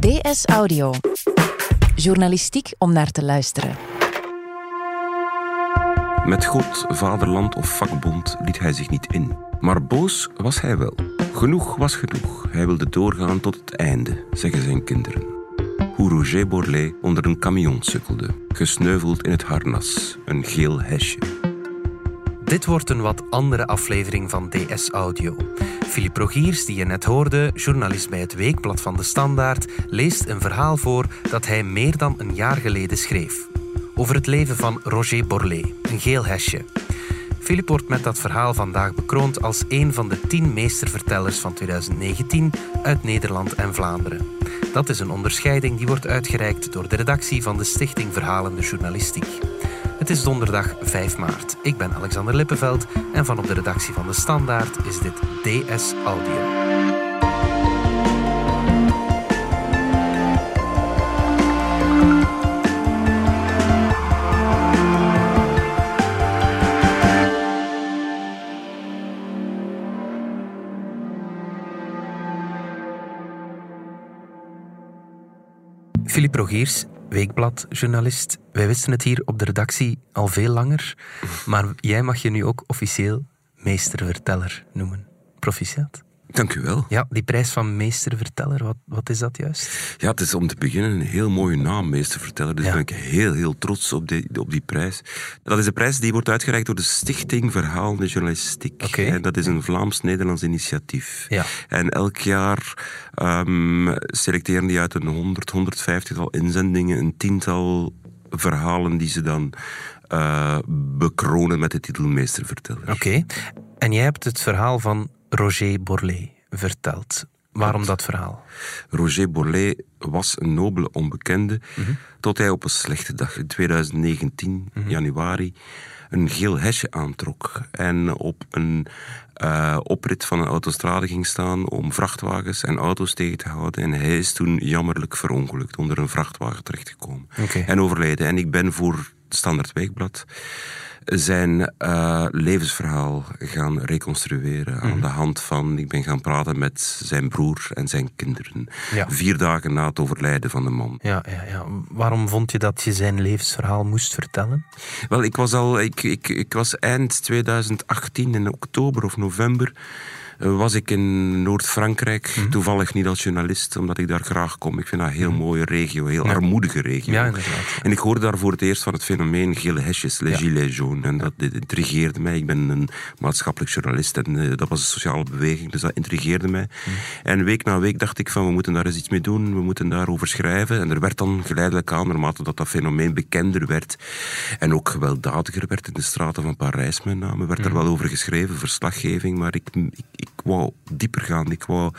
DS Audio. Journalistiek om naar te luisteren. Met God, vaderland of vakbond liet hij zich niet in. Maar boos was hij wel. Genoeg was genoeg. Hij wilde doorgaan tot het einde, zeggen zijn kinderen. Hoe Roger Borlet onder een camion sukkelde, gesneuveld in het harnas, een geel hesje. Dit wordt een wat andere aflevering van DS Audio. Philippe Rogiers, die je net hoorde, journalist bij het Weekblad van de Standaard, leest een verhaal voor dat hij meer dan een jaar geleden schreef. Over het leven van Roger Borlet, een geel hesje. Philippe wordt met dat verhaal vandaag bekroond als een van de tien meestervertellers van 2019 uit Nederland en Vlaanderen. Dat is een onderscheiding die wordt uitgereikt door de redactie van de Stichting Verhalende Journalistiek. Het is donderdag 5 maart. Ik ben Alexander Lippenveld en van op de redactie van de Standaard is dit DS Audio. Philippe Rogiers, Weekblad-journalist. Wij wisten het hier op de redactie al veel langer, maar jij mag je nu ook officieel meesterverteller noemen. Proficiat. Dank u wel. Ja, die prijs van meesterverteller, wat, wat is dat juist? Ja, het is om te beginnen een heel mooie naam, meesterverteller. Dus Ja. ben ik heel, heel trots op die, op die prijs. Dat is een prijs die wordt uitgereikt door de Stichting Verhalende Journalistiek. En dat is een Vlaams-Nederlands initiatief. Ja. En elk jaar ehm, selecteren die uit een 100, 150 tal inzendingen een tiental verhalen die ze dan eh, bekronen met de titel meesterverteller. Oké. En jij hebt het verhaal van Roger Borlet verteld. Waarom dat verhaal? Roger Borlet was een nobele onbekende, tot hij op een slechte dag in 2019, januari, een geel hesje aantrok en op een eh, oprit van een autostrade ging staan om vrachtwagens en auto's tegen te houden. En hij is toen jammerlijk verongelukt, onder een vrachtwagen terechtgekomen en overleden. En ik ben voor Standaard Weekblad zijn eh, levensverhaal gaan reconstrueren aan de hand van... Ik ben gaan praten met zijn broer en zijn kinderen. Ja. Vier dagen na het overlijden van de man. Ja, ja, ja. Waarom vond je dat je zijn levensverhaal moest vertellen? Wel, ik was al... Ik, ik, ik was eind 2018, in oktober of november... Was ik in Noord-Frankrijk, Mhm. toevallig niet als journalist, omdat ik daar graag kom. Ik vind dat een heel mooie regio, een heel armoedige regio. Ja. En ik hoorde daar voor het eerst van het fenomeen gele hesjes, les gilets jaunes. En dat intrigeerde mij. Ik ben een maatschappelijk journalist en eh, dat was een sociale beweging, dus dat intrigeerde mij. Mm. En week na week dacht ik van, we moeten daar eens iets mee doen, we moeten daarover schrijven. En er werd dan geleidelijk aan, naarmate dat dat fenomeen bekender werd en ook gewelddadiger werd in de straten van Parijs met name, werd er wel over geschreven, verslaggeving, maar ik, ik, ik wou dieper gaan. Ik wou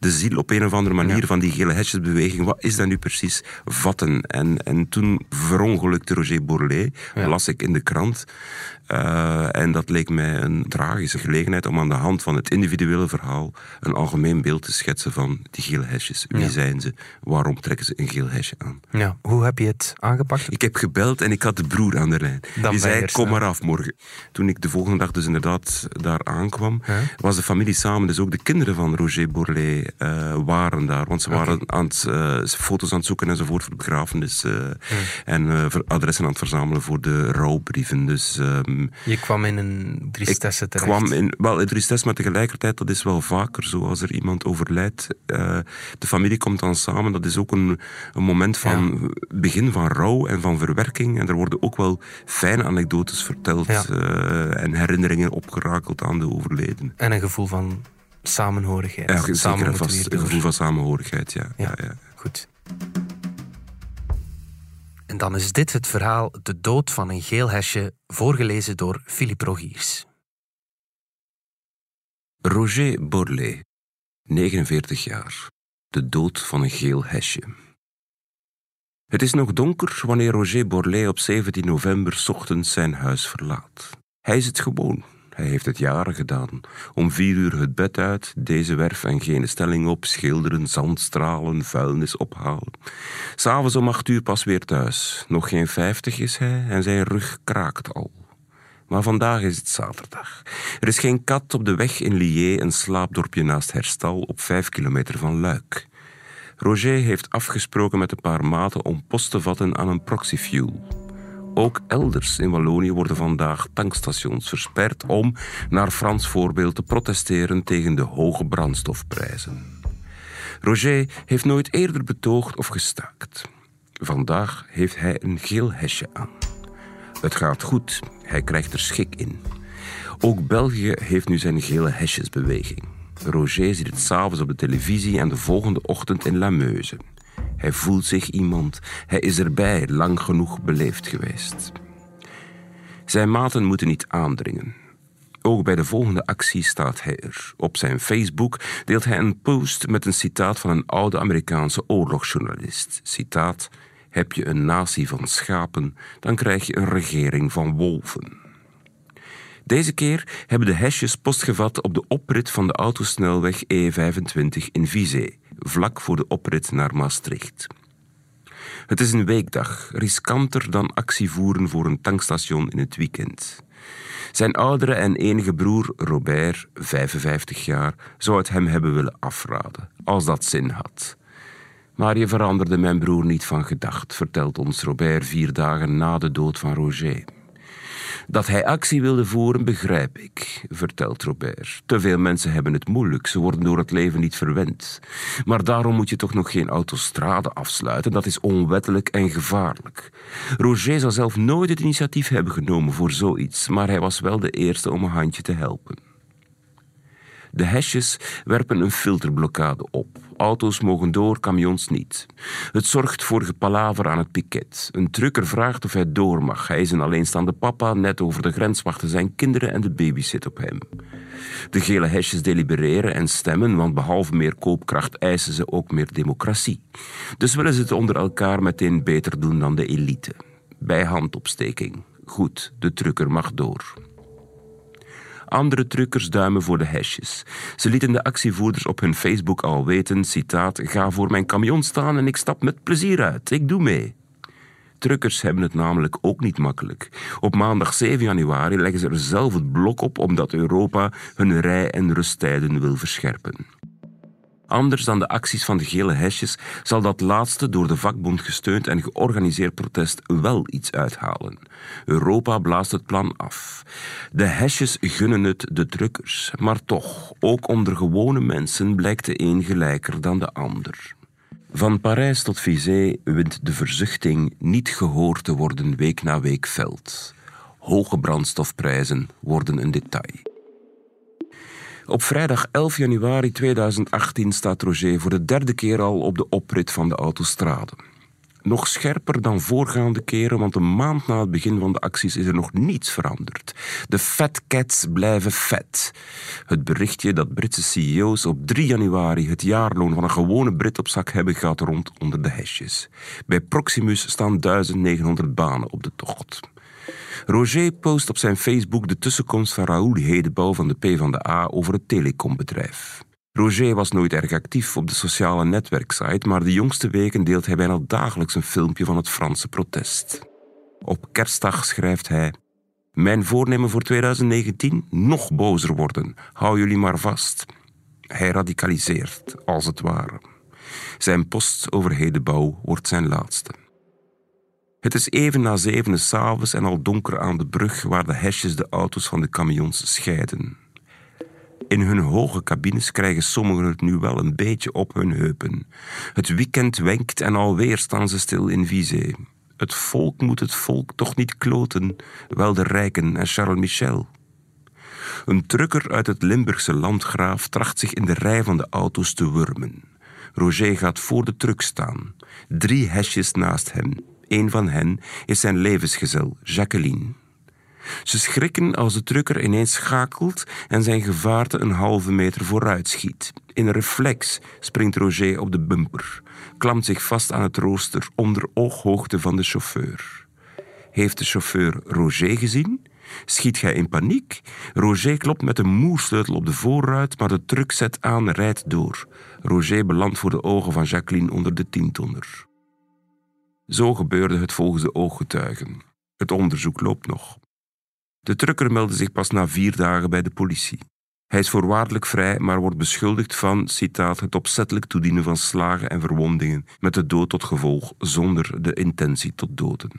de ziel op een of andere manier van die gele hesjesbeweging, wat is dat nu precies, vatten. En, en toen verongelukte Roger Borlet, Ja. las ik in de krant. Eh, en dat leek mij een tragische gelegenheid om aan de hand van het individuele verhaal een algemeen beeld te schetsen van die gele hesjes. Wie Ja. zijn ze? Waarom trekken ze een geel hesje aan? Ja. Hoe heb je het aangepakt? Ik heb gebeld en ik had de broer aan de lijn. Dan die zei, kom maar af morgen. Toen ik de volgende dag dus inderdaad daar aankwam, was de familie samen. Dus ook de kinderen van Roger Borlet eh, waren daar. Want ze waren aan het, eh, foto's aan het zoeken enzovoort voor begrafenis. eh, En adressen aan het verzamelen voor de rouwbrieven. Dus ehm, Je kwam in een tristesse ik terecht. kwam in, wel in tristesse, maar tegelijkertijd, dat is wel vaker zo als er iemand overlijdt. de familie komt dan samen, dat is ook een, een moment van begin van rouw en van verwerking. En er worden ook wel fijne anekdotes verteld Ja. en herinneringen opgerakeld aan de overleden. En een gevoel van samenhorigheid. Ja, Samen zeker vast een gevoel van samenhorigheid, ja. Ja. ja. ja. Goed. En dan is dit het verhaal De dood van een geel hesje, voorgelezen door Philippe Rogiers. Roger Borlet, 49 jaar. De dood van een geel hesje. Het is nog donker wanneer Roger Borlet op 17 november 's ochtends zijn huis verlaat. Hij is het gewoon. Hij heeft het jaren gedaan. Om vier uur het bed uit, deze werf en gene stelling op, schilderen, zandstralen, vuilnis ophalen. S'avonds om acht uur pas weer thuis. Nog geen vijftig is hij en zijn rug kraakt al. Maar vandaag is het zaterdag. Er is geen kat op de weg in Lié, een slaapdorpje naast Herstal op vijf kilometer van Luik. Roger heeft afgesproken met een paar maten om post te vatten aan een proxyfuel. Ook elders in Wallonië worden vandaag tankstations versperd om, naar Frans voorbeeld, te protesteren tegen de hoge brandstofprijzen. Roger heeft nooit eerder betoogd of gestaakt. Vandaag heeft hij een geel hesje aan. Het gaat goed, hij krijgt er schik in. Ook België heeft nu zijn gele hesjesbeweging. Roger ziet het s'avonds op de televisie en de volgende ochtend in La Meuse. Hij voelt zich iemand. Hij is erbij, lang genoeg beleefd geweest. Zijn maten moeten niet aandringen. Ook bij de volgende actie staat hij er. Op zijn Facebook deelt hij een post met een citaat van een oude Amerikaanse oorlogsjournalist. Citaat: Heb je een natie van schapen, dan krijg je een regering van wolven. Deze keer hebben de hesjes postgevat op de oprit van de autosnelweg E25 in Vizé, vlak voor de oprit naar Maastricht. Het is een weekdag, riskanter dan actie voeren voor een tankstation in het weekend. Zijn oudere en enige broer, Robert, 55 jaar, zou het hem hebben willen afraden, als dat zin had. Maar je veranderde mijn broer niet van gedacht, vertelt ons Robert vier dagen na de dood van Roger. Dat hij actie wilde voeren, begrijp ik, vertelt Robert. Te veel mensen hebben het moeilijk, ze worden door het leven niet verwend. Maar daarom moet je toch nog geen autostrade afsluiten, dat is onwettelijk en gevaarlijk. Roger zou zelf nooit het initiatief hebben genomen voor zoiets, maar hij was wel de eerste om een handje te helpen. De hesjes werpen een filterblokkade op. Auto's mogen door, camions niet. Het zorgt voor gepalaver aan het piket. Een trucker vraagt of hij door mag. Hij is een alleenstaande papa, net over de grens wachten zijn kinderen en de baby zit op hem. De gele hesjes delibereren en stemmen, want behalve meer koopkracht eisen ze ook meer democratie. Dus willen ze het onder elkaar meteen beter doen dan de elite. Bij handopsteking. Goed, de trucker mag door. Andere truckers duimen voor de hesjes. Ze lieten de actievoerders op hun Facebook al weten, citaat, ga voor mijn camion staan en ik stap met plezier uit. Ik doe mee. Truckers hebben het namelijk ook niet makkelijk. Op maandag 7 januari leggen ze er zelf het blok op omdat Europa hun rij- en rusttijden wil verscherpen. Anders dan de acties van de gele hesjes zal dat laatste door de vakbond gesteund en georganiseerd protest wel iets uithalen. Europa blaast het plan af. De hesjes gunnen het de drukkers, maar toch, ook onder gewone mensen blijkt de een gelijker dan de ander. Van Parijs tot Vizé wint de verzuchting niet gehoord te worden week na week veld. Hoge brandstofprijzen worden een detail. Op vrijdag 11 januari 2018 staat Roger voor de derde keer al op de oprit van de autostrade. Nog scherper dan voorgaande keren, want een maand na het begin van de acties is er nog niets veranderd. De fat cats blijven vet. Het berichtje dat Britse CEO's op 3 januari het jaarloon van een gewone Brit op zak hebben gaat rond onder de hesjes. Bij Proximus staan 1900 banen op de tocht. Roger post op zijn Facebook de tussenkomst van Raoul Hedebouw van de PvdA over het telecombedrijf. Roger was nooit erg actief op de sociale netwerksite, maar de jongste weken deelt hij bijna dagelijks een filmpje van het Franse protest. Op kerstdag schrijft hij: Mijn voornemen voor 2019? Nog bozer worden. Hou jullie maar vast. Hij radicaliseert, als het ware. Zijn post over Hedebouw wordt zijn laatste. Het is even na zevenen s'avonds en al donker aan de brug waar de hesjes de auto's van de camions scheiden. In hun hoge cabines krijgen sommigen het nu wel een beetje op hun heupen. Het weekend wenkt en alweer staan ze stil in Vizé. Het volk moet het volk toch niet kloten, wel de rijken en Charles Michel. Een trucker uit het Limburgse landgraaf tracht zich in de rij van de auto's te wurmen. Roger gaat voor de truck staan, drie hesjes naast hem. Een van hen is zijn levensgezel, Jacqueline. Ze schrikken als de trucker ineens schakelt en zijn gevaarte een halve meter vooruit schiet. In een reflex springt Roger op de bumper, klampt zich vast aan het rooster onder ooghoogte van de chauffeur. Heeft de chauffeur Roger gezien? Schiet gij in paniek? Roger klopt met een moersleutel op de voorruit, maar de truck zet aan, rijdt door. Roger belandt voor de ogen van Jacqueline onder de tientonner. Zo gebeurde het volgens de ooggetuigen. Het onderzoek loopt nog. De trucker meldde zich pas na vier dagen bij de politie. Hij is voorwaardelijk vrij, maar wordt beschuldigd van, citaat, het opzettelijk toedienen van slagen en verwondingen met de dood tot gevolg zonder de intentie tot doden.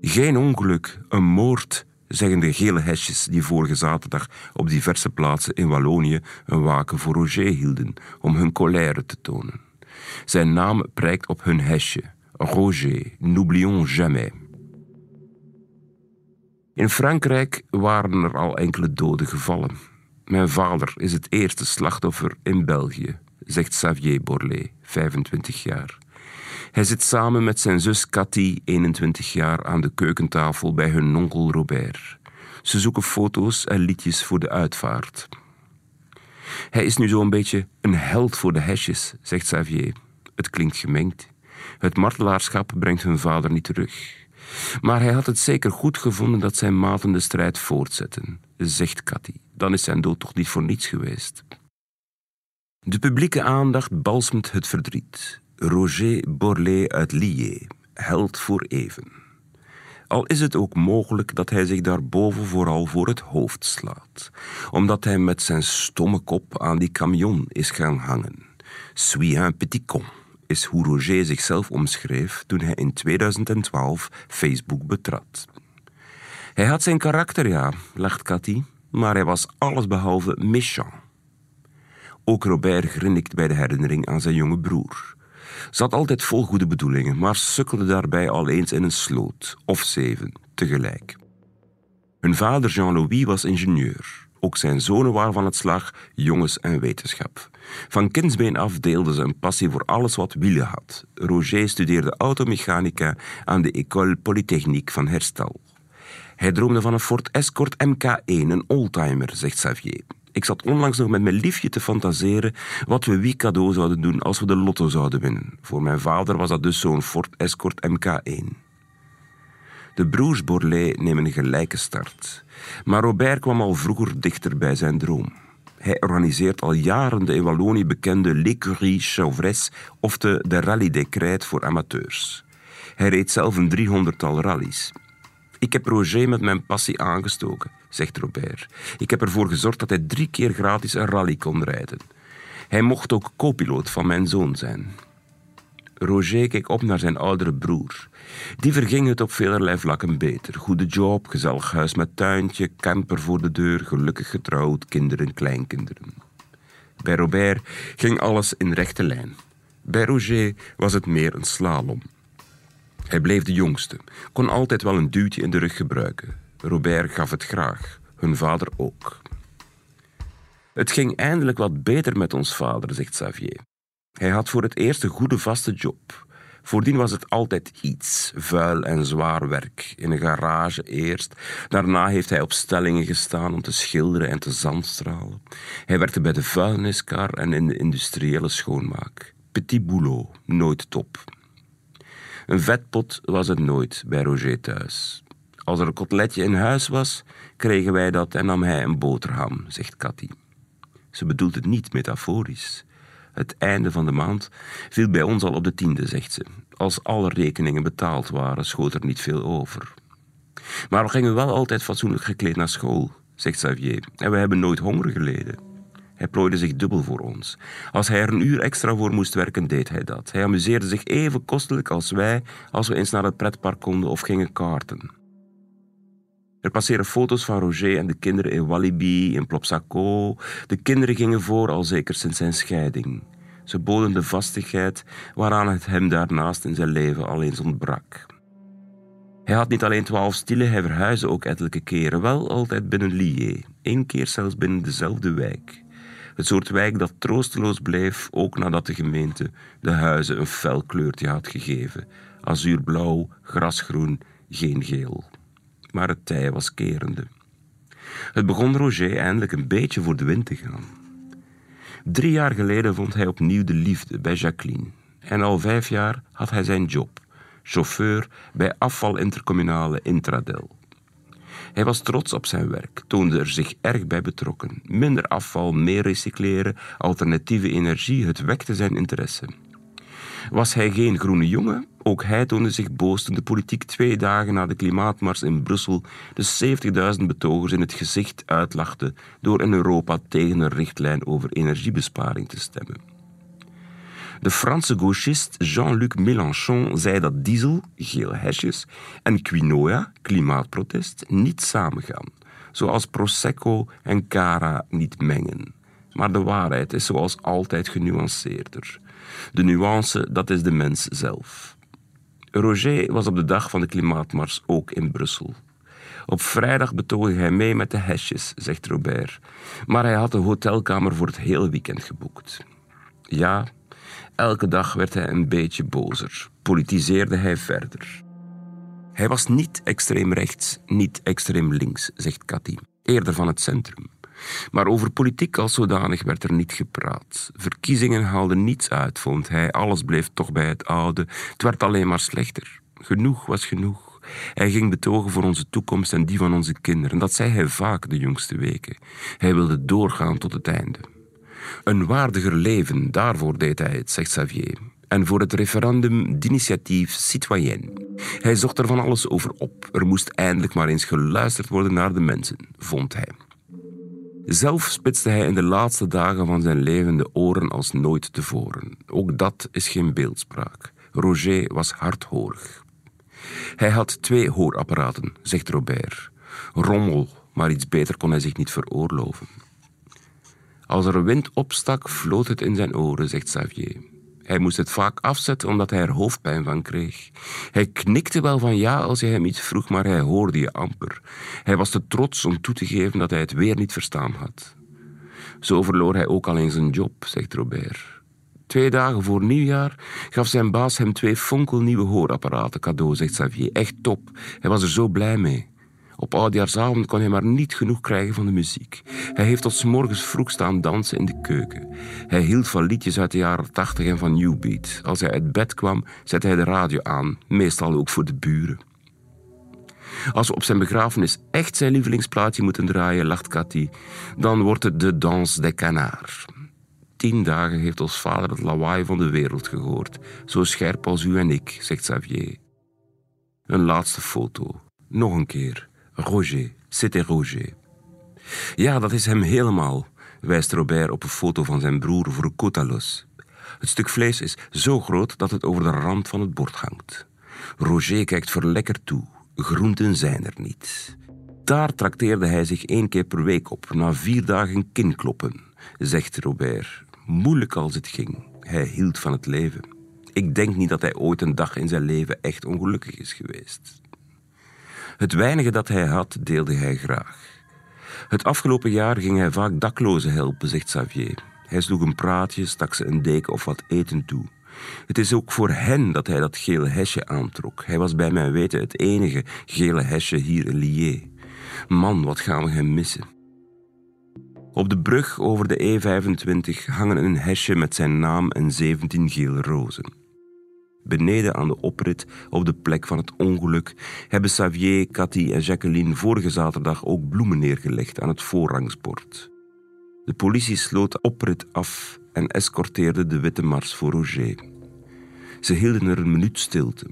Geen ongeluk, een moord, zeggen de gele hesjes die vorige zaterdag op diverse plaatsen in Wallonië een waken voor Roger hielden om hun colère te tonen. Zijn naam prijkt op hun hesje. Roger, n'oublions jamais. In Frankrijk waren er al enkele doden gevallen. Mijn vader is het eerste slachtoffer in België, zegt Xavier Borlée, 25 jaar. Hij zit samen met zijn zus Cathy, 21 jaar, aan de keukentafel bij hun onkel Robert. Ze zoeken foto's en liedjes voor de uitvaart. Hij is nu zo'n beetje een held voor de hesjes, zegt Xavier. Het klinkt gemengd. Het martelaarschap brengt hun vader niet terug. Maar hij had het zeker goed gevonden dat zijn maten de strijd voortzetten, zegt Cathy. Dan is zijn dood toch niet voor niets geweest. De publieke aandacht balsmt het verdriet. Roger Borlée uit Lié, held voor even. Al is het ook mogelijk dat hij zich daarboven vooral voor het hoofd slaat, omdat hij met zijn stomme kop aan die camion is gaan hangen. Suis un petit con is hoe Roger zichzelf omschreef toen hij in 2012 Facebook betrad. Hij had zijn karakter, ja, lacht Cathy, maar hij was allesbehalve méchant. Ook Robert grinnikt bij de herinnering aan zijn jonge broer. Zat altijd vol goede bedoelingen, maar sukkelde daarbij al eens in een sloot, of zeven, tegelijk. Hun vader Jean-Louis was ingenieur. Ook zijn zonen waren van het slag jongens en wetenschap. Van kindsbeen af deelden ze een passie voor alles wat wielen had. Roger studeerde automechanica aan de École Polytechnique van Herstal. Hij droomde van een Ford Escort MK1, een oldtimer, zegt Xavier. Ik zat onlangs nog met mijn liefje te fantaseren wat we wie cadeau zouden doen als we de lotto zouden winnen. Voor mijn vader was dat dus zo'n Ford Escort MK1. De broers Borlée nemen een gelijke start. Maar Robert kwam al vroeger dichter bij zijn droom. Hij organiseert al jaren de in Wallonië bekende L'Écurie Chauvres of de, de des Crêtes voor amateurs. Hij reed zelf een driehonderdtal rallies. Ik heb Roger met mijn passie aangestoken, zegt Robert. Ik heb ervoor gezorgd dat hij drie keer gratis een rally kon rijden. Hij mocht ook co-piloot van mijn zoon zijn. Roger keek op naar zijn oudere broer. Die verging het op velerlei vlakken beter. Goede job, gezellig huis met tuintje, camper voor de deur, gelukkig getrouwd, kinderen, kleinkinderen. Bij Robert ging alles in rechte lijn. Bij Roger was het meer een slalom. Hij bleef de jongste, kon altijd wel een duwtje in de rug gebruiken. Robert gaf het graag, hun vader ook. Het ging eindelijk wat beter met ons vader, zegt Xavier. Hij had voor het eerst een goede vaste job. Voordien was het altijd iets, vuil en zwaar werk. In een garage eerst. Daarna heeft hij op stellingen gestaan om te schilderen en te zandstralen. Hij werkte bij de vuilniskar en in de industriële schoonmaak. Petit boulot, nooit top. Een vetpot was het nooit bij Roger thuis. Als er een kotletje in huis was, kregen wij dat en nam hij een boterham, zegt Cathy. Ze bedoelt het niet metaforisch. Het einde van de maand viel bij ons al op de tiende, zegt ze. Als alle rekeningen betaald waren, schoot er niet veel over. Maar we gingen wel altijd fatsoenlijk gekleed naar school, zegt Xavier, en we hebben nooit honger geleden. Hij plooide zich dubbel voor ons. Als hij er een uur extra voor moest werken, deed hij dat. Hij amuseerde zich even kostelijk als wij als we eens naar het pretpark konden of gingen kaarten. Er passeren foto's van Roger en de kinderen in Walibi, in Plopsaco. De kinderen gingen voor al zeker sinds zijn scheiding. Ze boden de vastigheid waaraan het hem daarnaast in zijn leven al eens ontbrak. Hij had niet alleen twaalf stielen, hij verhuisde ook ettelijke keren, wel altijd binnen Lié, één keer zelfs binnen dezelfde wijk. Het soort wijk dat troosteloos bleef, ook nadat de gemeente de huizen een fel kleurtje had gegeven. Azuurblauw, grasgroen, geen geel. Maar het tij was kerende. Het begon Roger eindelijk een beetje voor de wind te gaan. Drie jaar geleden vond hij opnieuw de liefde bij Jacqueline. En al vijf jaar had hij zijn job, chauffeur bij afval intercommunale Intradel. Hij was trots op zijn werk, toonde er zich erg bij betrokken. Minder afval, meer recycleren, alternatieve energie, het wekte zijn interesse. Was hij geen groene jongen? Ook hij toonde zich boos toen de politiek twee dagen na de klimaatmars in Brussel de 70.000 betogers in het gezicht uitlachte door in Europa tegen een richtlijn over energiebesparing te stemmen. De Franse gauchist Jean-Luc Mélenchon zei dat diesel, geel hesjes, en quinoa, klimaatprotest, niet samengaan, zoals Prosecco en Cara niet mengen. Maar de waarheid is zoals altijd genuanceerder. De nuance, dat is de mens zelf. Roger was op de dag van de klimaatmars ook in Brussel. Op vrijdag betoogde hij mee met de hesjes, zegt Robert. Maar hij had de hotelkamer voor het hele weekend geboekt. Ja, elke dag werd hij een beetje bozer. Politiseerde hij verder. Hij was niet extreem rechts, niet extreem links, zegt Cathy. Eerder van het centrum. Maar over politiek als zodanig werd er niet gepraat. Verkiezingen haalden niets uit, vond hij. Alles bleef toch bij het oude. Het werd alleen maar slechter. Genoeg was genoeg. Hij ging betogen voor onze toekomst en die van onze kinderen. Dat zei hij vaak de jongste weken. Hij wilde doorgaan tot het einde. Een waardiger leven, daarvoor deed hij het, zegt Xavier. En voor het referendum d'initiatief citoyen. Hij zocht er van alles over op. Er moest eindelijk maar eens geluisterd worden naar de mensen, vond hij. Zelf spitste hij in de laatste dagen van zijn leven de oren als nooit tevoren. Ook dat is geen beeldspraak. Roger was hardhoorig. Hij had twee hoorapparaten, zegt Robert. Rommel, maar iets beter kon hij zich niet veroorloven. Als er wind opstak, floot het in zijn oren, zegt Xavier. Hij moest het vaak afzetten omdat hij er hoofdpijn van kreeg. Hij knikte wel van ja als je hem iets vroeg, maar hij hoorde je amper. Hij was te trots om toe te geven dat hij het weer niet verstaan had. Zo verloor hij ook al eens zijn job, zegt Robert. Twee dagen voor nieuwjaar gaf zijn baas hem twee fonkelnieuwe hoorapparaten cadeau, zegt Xavier. Echt top. Hij was er zo blij mee. Op oudjaarsavond kon hij maar niet genoeg krijgen van de muziek. Hij heeft tot morgens vroeg staan dansen in de keuken. Hij hield van liedjes uit de jaren tachtig en van New Beat. Als hij uit bed kwam, zette hij de radio aan, meestal ook voor de buren. Als we op zijn begrafenis echt zijn lievelingsplaatje moeten draaien, lacht Cathy, dan wordt het de Danse des Canards. Tien dagen heeft ons vader het lawaai van de wereld gehoord, zo scherp als u en ik, zegt Xavier. Een laatste foto, nog een keer. Roger, c'était Roger. Ja, dat is hem helemaal, wijst Robert op een foto van zijn broer voor Cotalos. Het stuk vlees is zo groot dat het over de rand van het bord hangt. Roger kijkt verlekkerd toe. Groenten zijn er niet. Daar trakteerde hij zich één keer per week op, na vier dagen kinkloppen, zegt Robert. Moeilijk als het ging. Hij hield van het leven. Ik denk niet dat hij ooit een dag in zijn leven echt ongelukkig is geweest. Het weinige dat hij had, deelde hij graag. Het afgelopen jaar ging hij vaak daklozen helpen, zegt Xavier. Hij sloeg een praatje, stak ze een deken of wat eten toe. Het is ook voor hen dat hij dat gele hesje aantrok. Hij was bij mijn weten het enige gele hesje hier in Lié. Man, wat gaan we hem missen. Op de brug over de E25 hangen een hesje met zijn naam en 17 gele rozen. Beneden aan de oprit, op de plek van het ongeluk, hebben Xavier, Cathy en Jacqueline vorige zaterdag ook bloemen neergelegd aan het voorrangsbord. De politie sloot de oprit af en escorteerde de witte mars voor Roger. Ze hielden er een minuut stilte.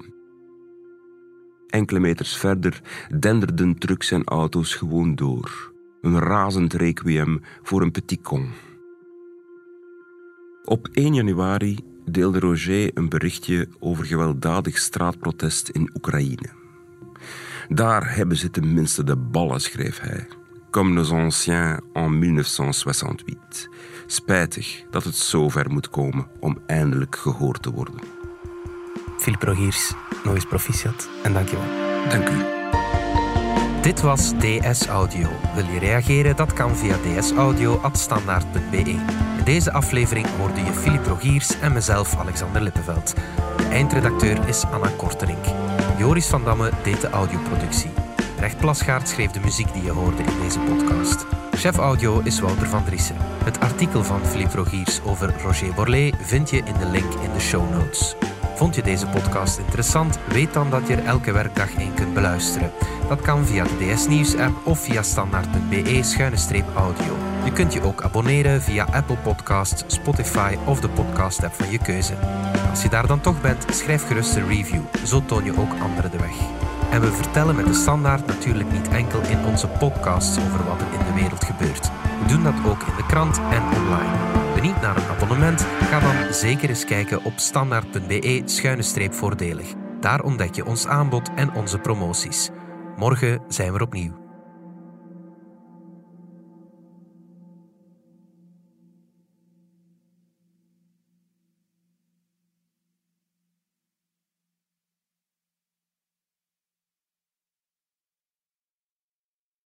Enkele meters verder denderden trucks en auto's gewoon door. Een razend requiem voor een petit con. Op 1 januari deelde Roger een berichtje over gewelddadig straatprotest in Oekraïne. Daar hebben ze tenminste de ballen, schreef hij. Comme nos anciens en 1968. Spijtig dat het zover moet komen om eindelijk gehoord te worden. Philippe Rogiers, nog eens proficiat en dankjewel. Dank u. Dit was DS Audio. Wil je reageren? Dat kan via dsaudio.standaard.be. In deze aflevering hoorde je Philippe Rogiers en mezelf, Alexander Lippenveld. De eindredacteur is Anna Korterink. Joris van Damme deed de audioproductie. Recht Plasgaard schreef de muziek die je hoorde in deze podcast. Chef audio is Wouter van Driessen. Het artikel van Philippe Rogiers over Roger Borlée vind je in de link in de show notes. Vond je deze podcast interessant? Weet dan dat je er elke werkdag één kunt beluisteren. Dat kan via de DS Nieuws app of via standaard.be-audio. Je kunt je ook abonneren via Apple Podcasts, Spotify of de podcast-app van je keuze. Als je daar dan toch bent, schrijf gerust een review. Zo toon je ook anderen de weg. En we vertellen met de standaard natuurlijk niet enkel in onze podcasts over wat er in de wereld gebeurt. We doen dat ook in de krant en online. Benieuwd naar een abonnement? Ga dan zeker eens kijken op standaard.be-voordelig. Daar ontdek je ons aanbod en onze promoties. Morgen zijn we opnieuw.